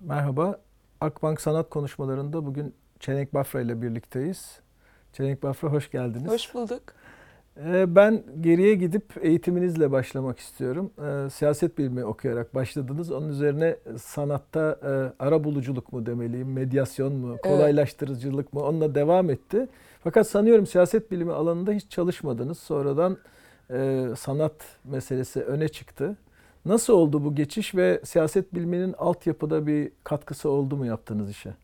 Merhaba. Akbank Sanat Konuşmalarında bugün Çelenk Bafra ile birlikteyiz. Çelenk Bafra hoş geldiniz. Hoş bulduk. Ee, Ben geriye gidip eğitiminizle başlamak istiyorum. Ee, Siyaset bilimi okuyarak başladınız. Onun üzerine sanatta e, ara buluculuk mu demeliyim, medyasyon mu, kolaylaştırıcılık mı onunla devam etti. Fakat sanıyorum siyaset bilimi alanında hiç çalışmadınız. Sonradan e, sanat meselesi öne çıktı. Nasıl oldu bu geçiş ve siyaset biliminin altyapıda bir katkısı oldu mu yaptığınız işe?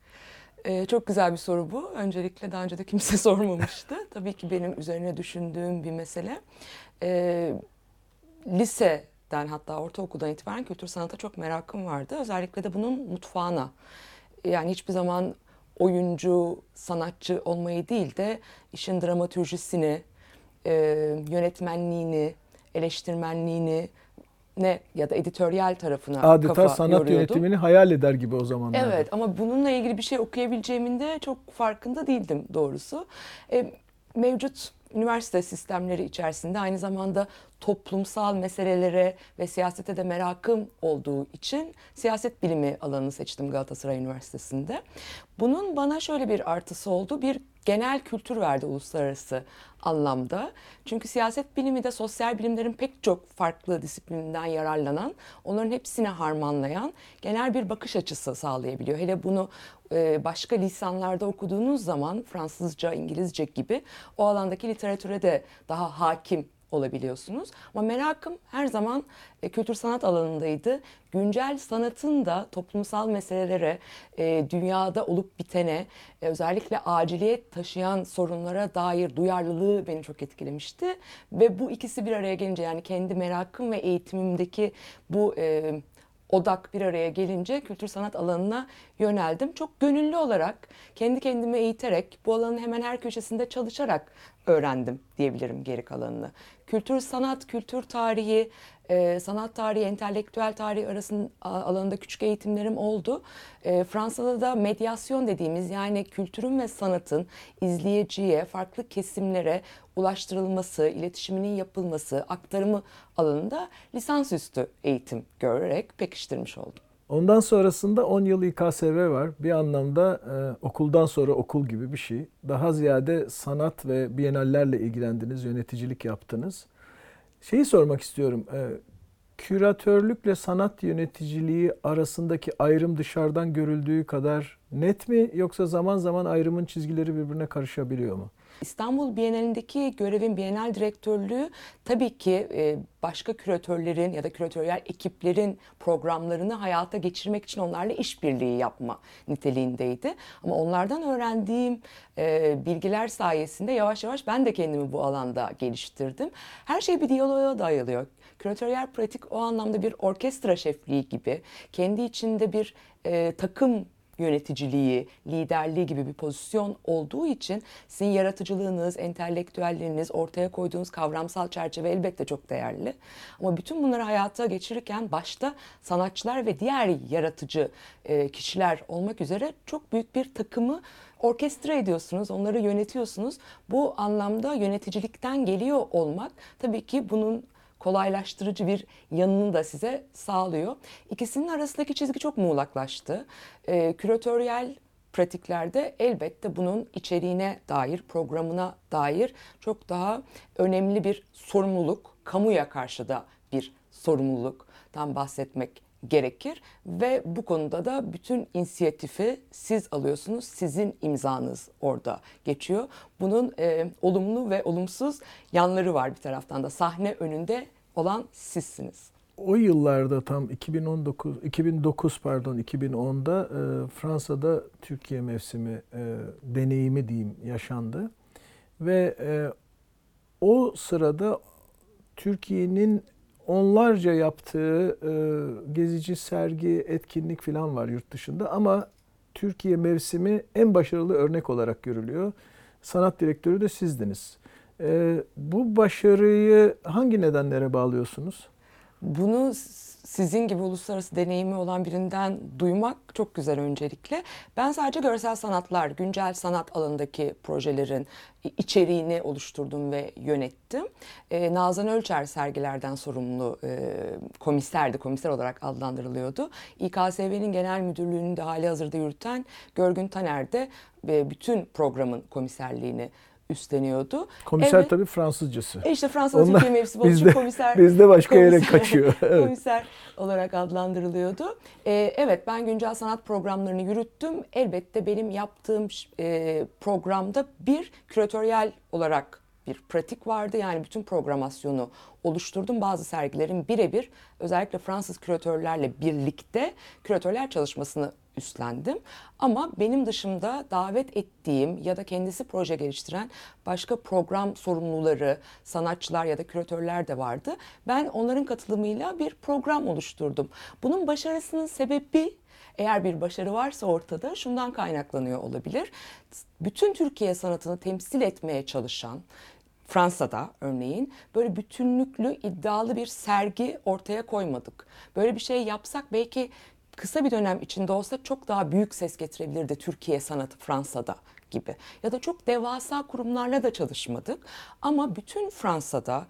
Ee, çok güzel bir soru bu. Öncelikle daha önce de kimse sormamıştı. Tabii ki benim üzerine düşündüğüm bir mesele. Ee, liseden hatta ortaokuldan itibaren kültür sanata çok merakım vardı. Özellikle de bunun mutfağına. Yani hiçbir zaman oyuncu, sanatçı olmayı değil de işin dramatürjisini, e, yönetmenliğini, eleştirmenliğini ne ya da editoryal tarafına Adeta kafa sanat yoruyordum. yönetimini hayal eder gibi o zamanlarda. Evet ama bununla ilgili bir şey okuyabileceğimin de çok farkında değildim doğrusu. E, mevcut üniversite sistemleri içerisinde aynı zamanda toplumsal meselelere ve siyasete de merakım olduğu için siyaset bilimi alanını seçtim Galatasaray Üniversitesi'nde. Bunun bana şöyle bir artısı oldu. Bir genel kültür verdi uluslararası anlamda. Çünkü siyaset bilimi de sosyal bilimlerin pek çok farklı disiplininden yararlanan, onların hepsine harmanlayan genel bir bakış açısı sağlayabiliyor. Hele bunu e, başka lisanlarda okuduğunuz zaman Fransızca, İngilizce gibi o alandaki literatüre de daha hakim olabiliyorsunuz. Ama merakım her zaman e, kültür sanat alanındaydı. Güncel sanatın da toplumsal meselelere, e, dünyada olup bitene, e, özellikle aciliyet taşıyan sorunlara dair duyarlılığı beni çok etkilemişti. Ve bu ikisi bir araya gelince yani kendi merakım ve eğitimimdeki bu e, odak bir araya gelince kültür sanat alanına yöneldim. Çok gönüllü olarak, kendi kendimi eğiterek, bu alanın hemen her köşesinde çalışarak öğrendim diyebilirim geri kalanını. Kültür sanat, kültür tarihi, e, sanat tarihi, entelektüel tarihi arasında alanında küçük eğitimlerim oldu. E, Fransa'da da medyasyon dediğimiz yani kültürün ve sanatın izleyiciye, farklı kesimlere ulaştırılması, iletişiminin yapılması, aktarımı alanında lisansüstü eğitim görerek pekiştirmiş oldum. Ondan sonrasında 10 yıl İKSV var. Bir anlamda e, okuldan sonra okul gibi bir şey. Daha ziyade sanat ve bienallerle ilgilendiniz, yöneticilik yaptınız. Şeyi sormak istiyorum. E, küratörlükle sanat yöneticiliği arasındaki ayrım dışarıdan görüldüğü kadar net mi yoksa zaman zaman ayrımın çizgileri birbirine karışabiliyor mu? İstanbul Bienalindeki görevin Bienal Direktörlüğü tabii ki e, başka küratörlerin ya da küratöryel ekiplerin programlarını hayata geçirmek için onlarla işbirliği yapma niteliğindeydi. Ama onlardan öğrendiğim e, bilgiler sayesinde yavaş yavaş ben de kendimi bu alanda geliştirdim. Her şey bir diyaloğa dayanıyor. Küratöryel pratik o anlamda bir orkestra şefliği gibi kendi içinde bir e, takım yöneticiliği, liderliği gibi bir pozisyon olduğu için sizin yaratıcılığınız, entelektüelliğiniz, ortaya koyduğunuz kavramsal çerçeve elbette çok değerli. Ama bütün bunları hayata geçirirken başta sanatçılar ve diğer yaratıcı e, kişiler olmak üzere çok büyük bir takımı orkestra ediyorsunuz, onları yönetiyorsunuz. Bu anlamda yöneticilikten geliyor olmak tabii ki bunun kolaylaştırıcı bir yanını da size sağlıyor. İkisinin arasındaki çizgi çok muğlaklaştı. E, küratöryel pratiklerde elbette bunun içeriğine dair, programına dair çok daha önemli bir sorumluluk, kamuya karşı da bir sorumluluktan bahsetmek gerekir ve bu konuda da bütün inisiyatifi siz alıyorsunuz. Sizin imzanız orada geçiyor. Bunun e, olumlu ve olumsuz yanları var bir taraftan da. Sahne önünde olan sizsiniz. O yıllarda tam 2019 2009 pardon 2010'da e, Fransa'da Türkiye mevsimi e, deneyimi diyeyim yaşandı ve e, o sırada Türkiye'nin onlarca yaptığı e, gezici sergi, etkinlik falan var yurt dışında ama Türkiye mevsimi en başarılı örnek olarak görülüyor. Sanat direktörü de sizdiniz. E, bu başarıyı hangi nedenlere bağlıyorsunuz? bunu sizin gibi uluslararası deneyimi olan birinden duymak çok güzel öncelikle. Ben sadece görsel sanatlar, güncel sanat alanındaki projelerin içeriğini oluşturdum ve yönettim. E, Nazan Ölçer sergilerden sorumlu e, komiserdi, komiser olarak adlandırılıyordu. İKSV'nin genel müdürlüğünü de hali hazırda yürüten Görgün Taner de e, bütün programın komiserliğini üstleniyordu. Komiser evet. tabii Fransızcası. E işte Fransız Türkiye mevsimi için komiser. Bizde başka komiser, yere kaçıyor. Evet. komiser olarak adlandırılıyordu. Ee, evet ben güncel sanat programlarını yürüttüm. Elbette benim yaptığım e, programda bir küratöryel olarak bir pratik vardı. Yani bütün programasyonu oluşturdum. Bazı sergilerin birebir özellikle Fransız küratörlerle birlikte küratörler çalışmasını üstlendim. Ama benim dışımda davet ettiğim ya da kendisi proje geliştiren başka program sorumluları, sanatçılar ya da küratörler de vardı. Ben onların katılımıyla bir program oluşturdum. Bunun başarısının sebebi eğer bir başarı varsa ortada şundan kaynaklanıyor olabilir. Bütün Türkiye sanatını temsil etmeye çalışan Fransa'da örneğin böyle bütünlüklü iddialı bir sergi ortaya koymadık. Böyle bir şey yapsak belki kısa bir dönem içinde olsa çok daha büyük ses getirebilirdi Türkiye sanatı Fransa'da gibi. Ya da çok devasa kurumlarla da çalışmadık. Ama bütün Fransa'da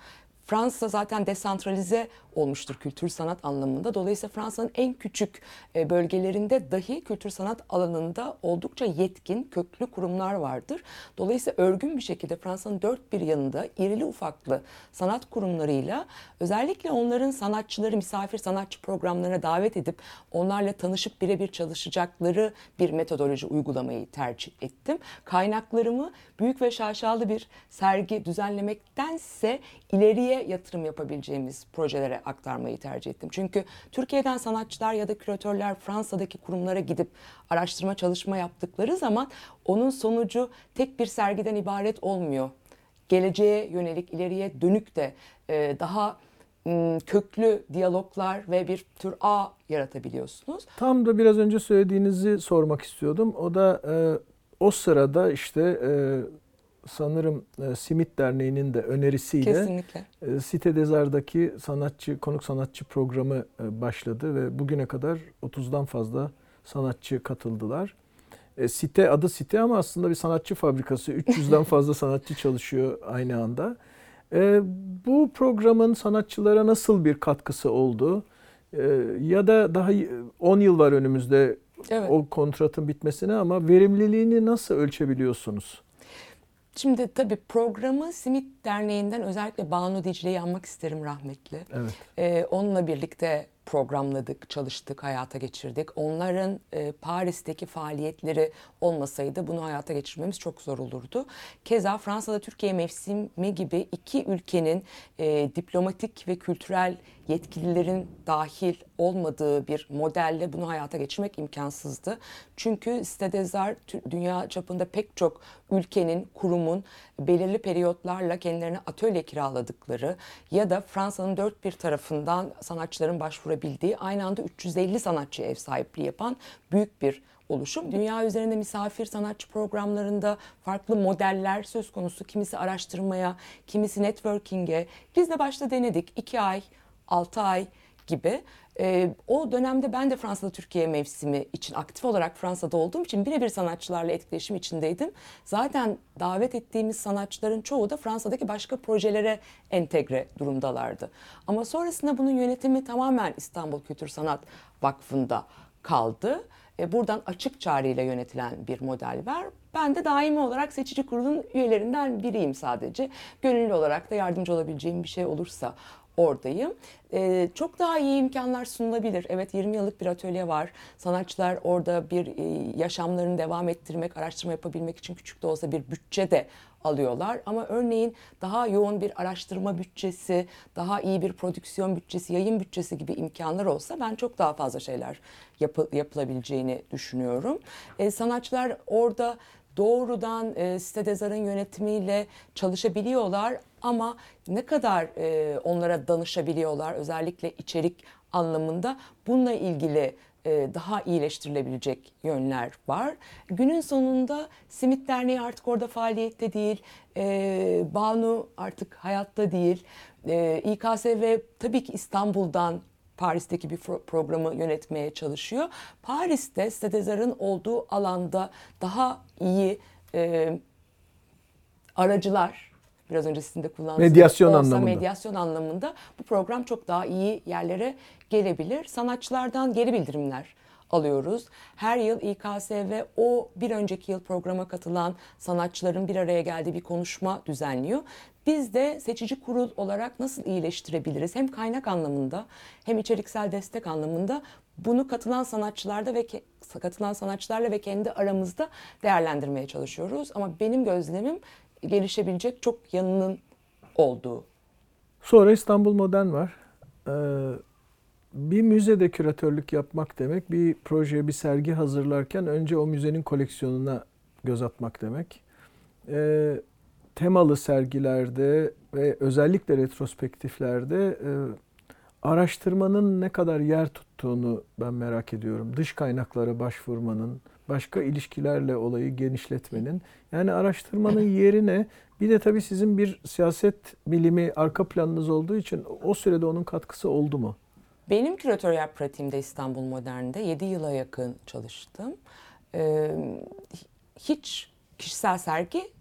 Fransa zaten desantralize olmuştur kültür sanat anlamında. Dolayısıyla Fransa'nın en küçük e, bölgelerinde dahi kültür sanat alanında oldukça yetkin, köklü kurumlar vardır. Dolayısıyla örgün bir şekilde Fransa'nın dört bir yanında irili ufaklı sanat kurumlarıyla özellikle onların sanatçıları misafir sanatçı programlarına davet edip onlarla tanışıp birebir çalışacakları bir metodoloji uygulamayı tercih ettim. Kaynaklarımı büyük ve şaşalı bir sergi düzenlemektense ileriye yatırım yapabileceğimiz projelere aktarmayı tercih ettim. Çünkü Türkiye'den sanatçılar ya da küratörler Fransa'daki kurumlara gidip araştırma çalışma yaptıkları zaman onun sonucu tek bir sergiden ibaret olmuyor. Geleceğe yönelik ileriye dönük de e, daha köklü diyaloglar ve bir tür ağ yaratabiliyorsunuz. Tam da biraz önce söylediğinizi sormak istiyordum. O da e, o sırada işte e, sanırım e, Simit Derneği'nin de önerisiyle Kesinlikle. E, Site Dezar'daki sanatçı konuk sanatçı programı e, başladı ve bugüne kadar 30'dan fazla sanatçı katıldılar. E, site adı site ama aslında bir sanatçı fabrikası. 300'den fazla sanatçı çalışıyor aynı anda. E, bu programın sanatçılara nasıl bir katkısı oldu? E, ya da daha 10 yıl var önümüzde evet. o kontratın bitmesine ama verimliliğini nasıl ölçebiliyorsunuz? Şimdi tabii programı Simit Derneği'nden özellikle Banu Dicle'yi anmak isterim rahmetli. Evet. Ee, onunla birlikte programladık, çalıştık, hayata geçirdik. Onların e, Paris'teki faaliyetleri olmasaydı bunu hayata geçirmemiz çok zor olurdu. Keza Fransa'da Türkiye mevsimi gibi iki ülkenin e, diplomatik ve kültürel yetkililerin dahil olmadığı bir modelle bunu hayata geçirmek imkansızdı. Çünkü Stedezar dünya çapında pek çok ülkenin, kurumun belirli periyotlarla kendilerine atölye kiraladıkları ya da Fransa'nın dört bir tarafından sanatçıların başvurabildiği aynı anda 350 sanatçı ev sahipliği yapan büyük bir oluşum. Dünya üzerinde misafir sanatçı programlarında farklı modeller söz konusu. Kimisi araştırmaya, kimisi networking'e. Biz de başta denedik. iki ay, altı ay gibi. E, o dönemde ben de Fransa'da Türkiye mevsimi için aktif olarak Fransa'da olduğum için birebir sanatçılarla etkileşim içindeydim. Zaten davet ettiğimiz sanatçıların çoğu da Fransa'daki başka projelere entegre durumdalardı. Ama sonrasında bunun yönetimi tamamen İstanbul Kültür Sanat Vakfı'nda kaldı. E, buradan açık çağrıyla yönetilen bir model var. Ben de daimi olarak seçici kurulun üyelerinden biriyim sadece. Gönüllü olarak da yardımcı olabileceğim bir şey olursa oradayım. Ee, çok daha iyi imkanlar sunulabilir. Evet 20 yıllık bir atölye var. Sanatçılar orada bir e, yaşamlarını devam ettirmek, araştırma yapabilmek için küçük de olsa bir bütçe de alıyorlar. Ama örneğin daha yoğun bir araştırma bütçesi, daha iyi bir prodüksiyon bütçesi, yayın bütçesi gibi imkanlar olsa ben çok daha fazla şeyler yapı, yapılabileceğini düşünüyorum. Ee, sanatçılar orada doğrudan e, Stedezar'ın yönetimiyle çalışabiliyorlar ama ne kadar e, onlara danışabiliyorlar özellikle içerik anlamında bununla ilgili e, daha iyileştirilebilecek yönler var. Günün sonunda Simit Derneği artık orada faaliyette değil, e, Banu artık hayatta değil. e, İKSV tabii ki İstanbul'dan Paris'teki bir programı yönetmeye çalışıyor. Paris'te Stedezar'ın olduğu alanda daha iyi e, aracılar biraz önce sizin de kullandığınız Medyasyon olsa, anlamında. Medyasyon anlamında bu program çok daha iyi yerlere gelebilir. Sanatçılardan geri bildirimler alıyoruz. Her yıl İKSV o bir önceki yıl programa katılan sanatçıların bir araya geldiği bir konuşma düzenliyor. Biz de seçici kurul olarak nasıl iyileştirebiliriz? Hem kaynak anlamında hem içeriksel destek anlamında bunu katılan sanatçılarda ve katılan sanatçılarla ve kendi aramızda değerlendirmeye çalışıyoruz. Ama benim gözlemim gelişebilecek çok yanının olduğu. Sonra İstanbul Modern var. Ee, bir müzede küratörlük yapmak demek, bir proje, bir sergi hazırlarken önce o müzenin koleksiyonuna göz atmak demek. Ee, temalı sergilerde ve özellikle retrospektiflerde e, araştırmanın ne kadar yer tuttuğunu ben merak ediyorum. Dış kaynaklara başvurmanın, başka ilişkilerle olayı genişletmenin. Yani araştırmanın yerine bir de tabii sizin bir siyaset bilimi arka planınız olduğu için o sürede onun katkısı oldu mu? Benim küratöryel pratiğimde İstanbul Modern'de 7 yıla yakın çalıştım. Ee, hiç kişisel sergi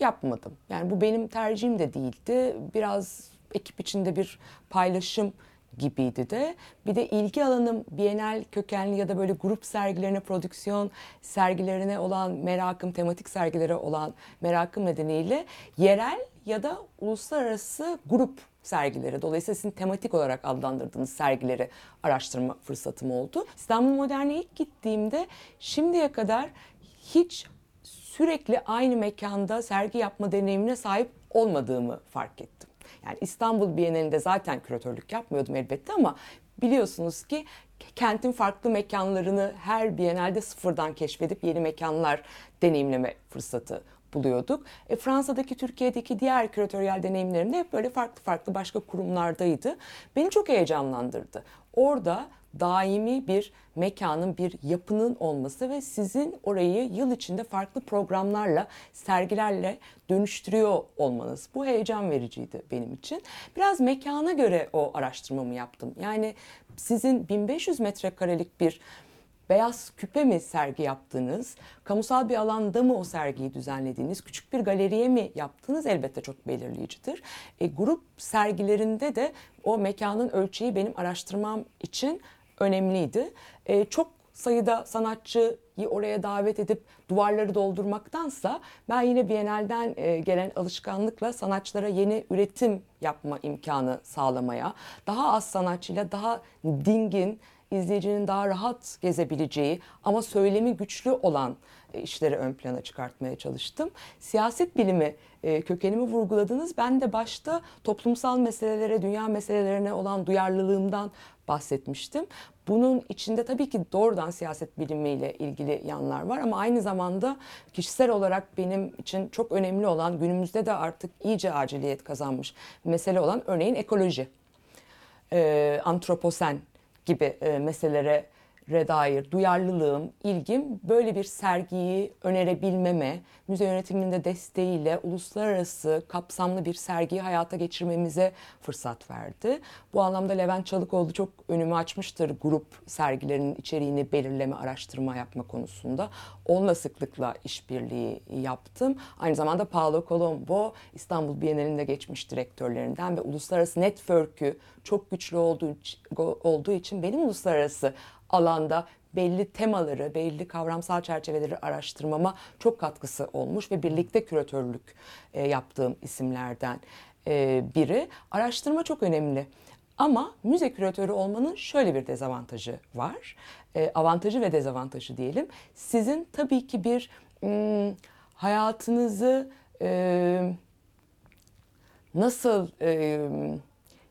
yapmadım. Yani bu benim tercihim de değildi. Biraz ekip içinde bir paylaşım gibiydi de. Bir de ilgi alanım Bienal kökenli ya da böyle grup sergilerine, prodüksiyon sergilerine olan merakım, tematik sergilere olan merakım nedeniyle yerel ya da uluslararası grup sergileri. Dolayısıyla sizin tematik olarak adlandırdığınız sergileri araştırma fırsatım oldu. İstanbul Modern'e ilk gittiğimde şimdiye kadar hiç sürekli aynı mekanda sergi yapma deneyimine sahip olmadığımı fark ettim. Yani İstanbul Bienalinde zaten küratörlük yapmıyordum elbette ama biliyorsunuz ki kentin farklı mekanlarını her Bienalde sıfırdan keşfedip yeni mekanlar deneyimleme fırsatı buluyorduk. E, Fransa'daki, Türkiye'deki diğer küratöryel deneyimlerim de hep böyle farklı farklı başka kurumlardaydı. Beni çok heyecanlandırdı. Orada daimi bir mekanın, bir yapının olması ve sizin orayı yıl içinde farklı programlarla, sergilerle dönüştürüyor olmanız. Bu heyecan vericiydi benim için. Biraz mekana göre o araştırmamı yaptım. Yani sizin 1500 metrekarelik bir beyaz küpe mi sergi yaptınız? Kamusal bir alanda mı o sergiyi düzenlediğiniz? Küçük bir galeriye mi yaptınız? Elbette çok belirleyicidir. E, grup sergilerinde de o mekanın ölçeği benim araştırmam için önemliydi. E, çok sayıda sanatçıyı oraya davet edip duvarları doldurmaktansa ben yine Bienal'den e, gelen alışkanlıkla sanatçılara yeni üretim yapma imkanı sağlamaya, daha az sanatçıyla daha dingin, izleyicinin daha rahat gezebileceği ama söylemi güçlü olan e, işleri ön plana çıkartmaya çalıştım. Siyaset bilimi e, kökenimi vurguladınız. Ben de başta toplumsal meselelere, dünya meselelerine olan duyarlılığımdan bahsetmiştim. Bunun içinde tabii ki doğrudan siyaset bilimiyle ilgili yanlar var ama aynı zamanda kişisel olarak benim için çok önemli olan günümüzde de artık iyice aciliyet kazanmış mesele olan örneğin ekoloji, e, antroposen gibi e, meselelere dair duyarlılığım, ilgim böyle bir sergiyi önerebilmeme, müze yönetiminde desteğiyle uluslararası kapsamlı bir sergiyi hayata geçirmemize fırsat verdi. Bu anlamda Levent Çalıkoğlu çok önümü açmıştır grup sergilerinin içeriğini belirleme, araştırma yapma konusunda. Onunla sıklıkla işbirliği yaptım. Aynı zamanda Paolo Colombo İstanbul Bienalinde geçmiş direktörlerinden ve uluslararası network'ü çok güçlü olduğu, olduğu için benim uluslararası alanda belli temaları, belli kavramsal çerçeveleri araştırmama çok katkısı olmuş ve birlikte küratörlük e, yaptığım isimlerden e, biri. Araştırma çok önemli. Ama müze küratörü olmanın şöyle bir dezavantajı var. E, avantajı ve dezavantajı diyelim. Sizin tabii ki bir m, hayatınızı e, nasıl e,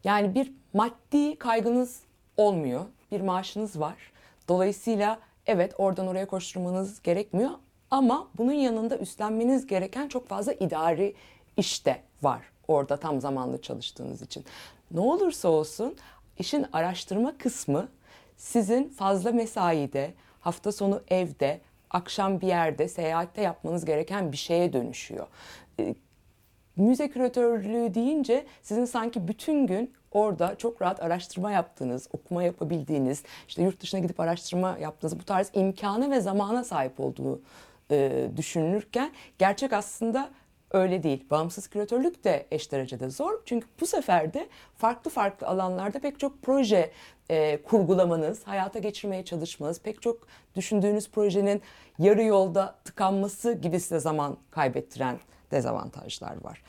yani bir maddi kaygınız olmuyor. Bir maaşınız var. Dolayısıyla evet oradan oraya koşturmanız gerekmiyor ama bunun yanında üstlenmeniz gereken çok fazla idari işte var orada tam zamanlı çalıştığınız için. Ne olursa olsun işin araştırma kısmı sizin fazla mesaide, hafta sonu evde, akşam bir yerde, seyahatte yapmanız gereken bir şeye dönüşüyor. Ee, müze küratörlüğü deyince sizin sanki bütün gün orada çok rahat araştırma yaptığınız, okuma yapabildiğiniz, işte yurt dışına gidip araştırma yaptığınız bu tarz imkanı ve zamana sahip olduğu e, düşünülürken gerçek aslında öyle değil. Bağımsız küratörlük de eş derecede zor. Çünkü bu sefer de farklı farklı alanlarda pek çok proje e, kurgulamanız, hayata geçirmeye çalışmanız, pek çok düşündüğünüz projenin yarı yolda tıkanması gibi size zaman kaybettiren dezavantajlar var.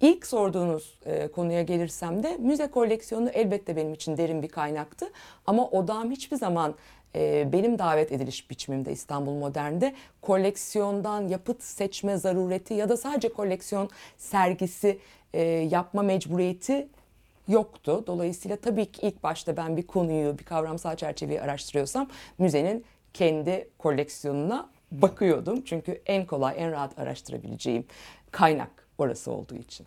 İlk sorduğunuz e, konuya gelirsem de müze koleksiyonu elbette benim için derin bir kaynaktı. Ama odağım hiçbir zaman e, benim davet ediliş biçimimde İstanbul Modern'de koleksiyondan yapıt seçme zarureti ya da sadece koleksiyon sergisi e, yapma mecburiyeti yoktu. Dolayısıyla tabii ki ilk başta ben bir konuyu, bir kavramsal çerçeveyi araştırıyorsam müzenin kendi koleksiyonuna bakıyordum. Çünkü en kolay, en rahat araştırabileceğim kaynak orası olduğu için.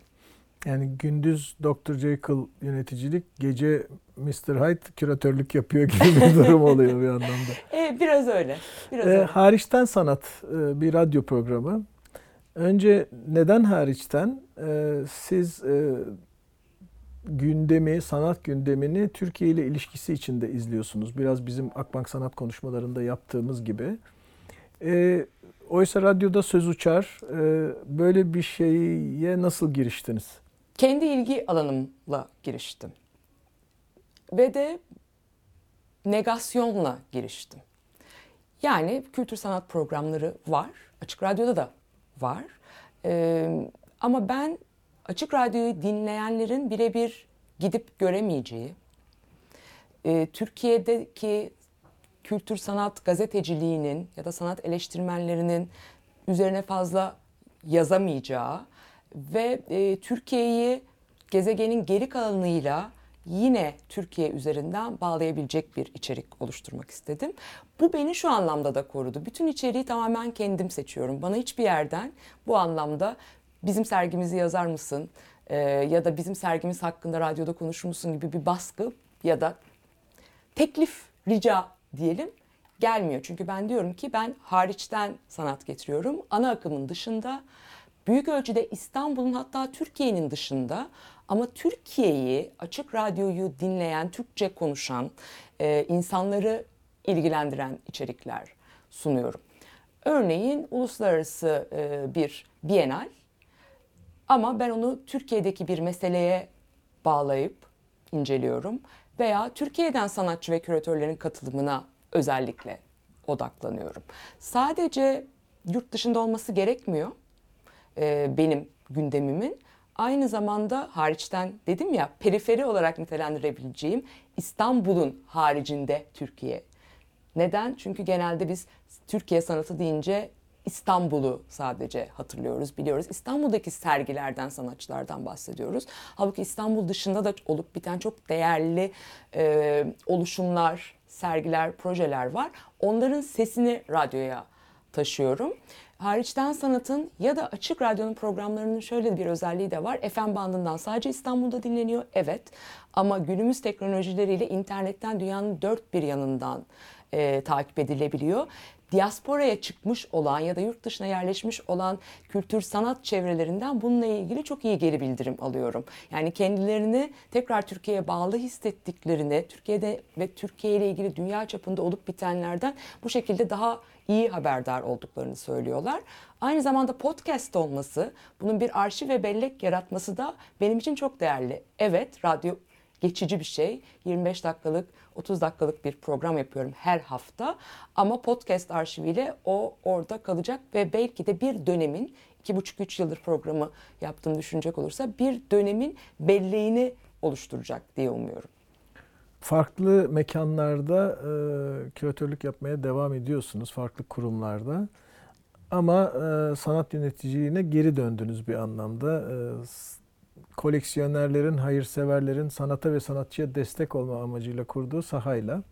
Yani gündüz Dr. Jekyll yöneticilik, gece Mr. Hyde küratörlük yapıyor gibi bir durum oluyor bir anlamda. E, biraz öyle. Biraz E, öyle. hariçten sanat e, bir radyo programı. Önce neden hariçten? E, siz e, gündemi, sanat gündemini Türkiye ile ilişkisi içinde izliyorsunuz. Biraz bizim Akbank Sanat konuşmalarında yaptığımız gibi. E, oysa radyoda söz uçar. E, böyle bir şeye nasıl giriştiniz? kendi ilgi alanımla giriştim. Ve de negasyonla giriştim. Yani kültür sanat programları var. Açık Radyo'da da var. Ee, ama ben Açık Radyo'yu dinleyenlerin birebir gidip göremeyeceği, e, Türkiye'deki kültür sanat gazeteciliğinin ya da sanat eleştirmenlerinin üzerine fazla yazamayacağı ve e, Türkiye'yi gezegenin geri kalanıyla yine Türkiye üzerinden bağlayabilecek bir içerik oluşturmak istedim. Bu beni şu anlamda da korudu. Bütün içeriği tamamen kendim seçiyorum. Bana hiçbir yerden bu anlamda bizim sergimizi yazar mısın e, ya da bizim sergimiz hakkında radyoda konuşur musun gibi bir baskı ya da teklif, rica diyelim gelmiyor. Çünkü ben diyorum ki ben hariçten sanat getiriyorum. Ana akımın dışında büyük ölçüde İstanbul'un hatta Türkiye'nin dışında ama Türkiye'yi açık radyoyu dinleyen, Türkçe konuşan e, insanları ilgilendiren içerikler sunuyorum. Örneğin uluslararası e, bir bienal ama ben onu Türkiye'deki bir meseleye bağlayıp inceliyorum veya Türkiye'den sanatçı ve küratörlerin katılımına özellikle odaklanıyorum. Sadece yurt dışında olması gerekmiyor e, benim gündemimin. Aynı zamanda hariçten dedim ya periferi olarak nitelendirebileceğim İstanbul'un haricinde Türkiye. Neden? Çünkü genelde biz Türkiye sanatı deyince İstanbul'u sadece hatırlıyoruz, biliyoruz. İstanbul'daki sergilerden, sanatçılardan bahsediyoruz. Halbuki İstanbul dışında da olup biten çok değerli e, oluşumlar, sergiler, projeler var. Onların sesini radyoya taşıyorum. Hariçten sanatın ya da açık radyonun programlarının şöyle bir özelliği de var. FM bandından sadece İstanbul'da dinleniyor. Evet ama günümüz teknolojileriyle internetten dünyanın dört bir yanından e, takip edilebiliyor. Diasporaya çıkmış olan ya da yurt dışına yerleşmiş olan kültür sanat çevrelerinden bununla ilgili çok iyi geri bildirim alıyorum. Yani kendilerini tekrar Türkiye'ye bağlı hissettiklerini, Türkiye'de ve Türkiye ile ilgili dünya çapında olup bitenlerden bu şekilde daha iyi haberdar olduklarını söylüyorlar. Aynı zamanda podcast olması, bunun bir arşiv ve bellek yaratması da benim için çok değerli. Evet, radyo geçici bir şey. 25 dakikalık, 30 dakikalık bir program yapıyorum her hafta. Ama podcast arşiviyle o orada kalacak ve belki de bir dönemin, iki buçuk üç yıldır programı yaptığını düşünecek olursa bir dönemin belleğini oluşturacak diye umuyorum. Farklı mekanlarda e, küratörlük yapmaya devam ediyorsunuz, farklı kurumlarda. Ama e, sanat yöneticiliğine geri döndünüz bir anlamda. E, koleksiyonerlerin, hayırseverlerin sanata ve sanatçıya destek olma amacıyla kurduğu sahayla.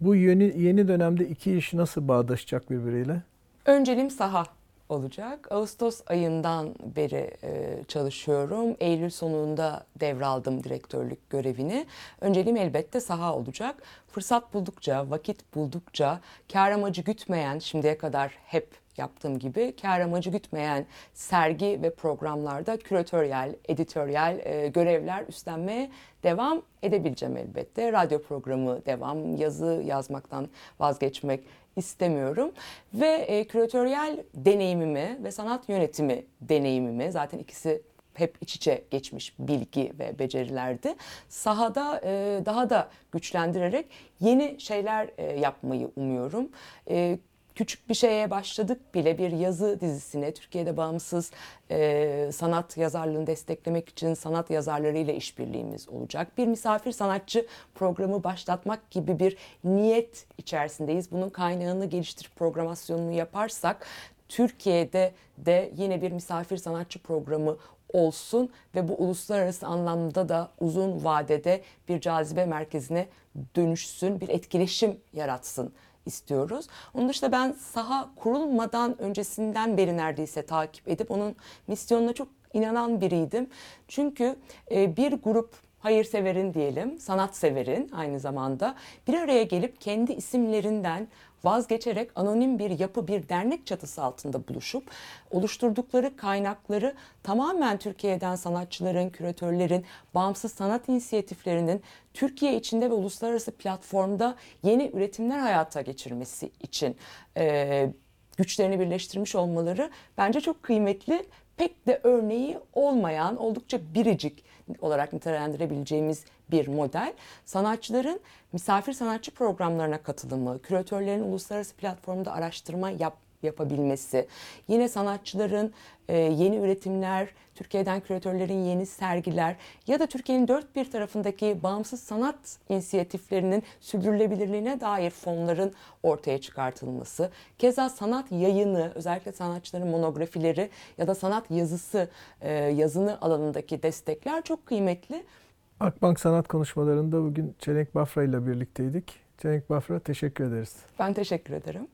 Bu yeni, yeni dönemde iki iş nasıl bağdaşacak birbiriyle? Önceliğim saha. olacak. Ağustos ayından beri e, çalışıyorum. Eylül sonunda devraldım direktörlük görevini. Önceliğim elbette saha olacak. Fırsat buldukça, vakit buldukça, kar amacı gütmeyen, şimdiye kadar hep yaptığım gibi kar amacı gütmeyen sergi ve programlarda küratöryel, editoryal e, görevler üstlenmeye devam edebileceğim elbette. Radyo programı devam, yazı yazmaktan vazgeçmek istemiyorum. Ve e, küratöryel deneyimimi ve sanat yönetimi deneyimimi zaten ikisi hep iç içe geçmiş bilgi ve becerilerdi. Sahada e, daha da güçlendirerek yeni şeyler e, yapmayı umuyorum. E, küçük bir şeye başladık bile bir yazı dizisine Türkiye'de bağımsız e, sanat yazarlığını desteklemek için sanat yazarlarıyla işbirliğimiz olacak. Bir misafir sanatçı programı başlatmak gibi bir niyet içerisindeyiz. Bunun kaynağını geliştirip programasyonunu yaparsak Türkiye'de de yine bir misafir sanatçı programı olsun ve bu uluslararası anlamda da uzun vadede bir cazibe merkezine dönüşsün, bir etkileşim yaratsın istiyoruz. Onun dışında ben saha kurulmadan öncesinden beri neredeyse takip edip onun misyonuna çok inanan biriydim. Çünkü e, bir grup hayırseverin diyelim, sanatseverin aynı zamanda bir araya gelip kendi isimlerinden vazgeçerek anonim bir yapı, bir dernek çatısı altında buluşup oluşturdukları kaynakları tamamen Türkiye'den sanatçıların, küratörlerin, bağımsız sanat inisiyatiflerinin Türkiye içinde ve uluslararası platformda yeni üretimler hayata geçirmesi için e, güçlerini birleştirmiş olmaları bence çok kıymetli. Pek de örneği olmayan, oldukça biricik olarak nitelendirebileceğimiz bir model. Sanatçıların misafir sanatçı programlarına katılımı, küratörlerin uluslararası platformda araştırma yap, yapabilmesi, yine sanatçıların e, yeni üretimler, Türkiye'den küratörlerin yeni sergiler ya da Türkiye'nin dört bir tarafındaki bağımsız sanat inisiyatiflerinin sürdürülebilirliğine dair fonların ortaya çıkartılması, keza sanat yayını, özellikle sanatçıların monografileri ya da sanat yazısı, e, yazını alanındaki destekler çok kıymetli. Akbank Sanat Konuşmalarında bugün Çelenk Bafra ile birlikteydik. Çelenk Bafra teşekkür ederiz. Ben teşekkür ederim.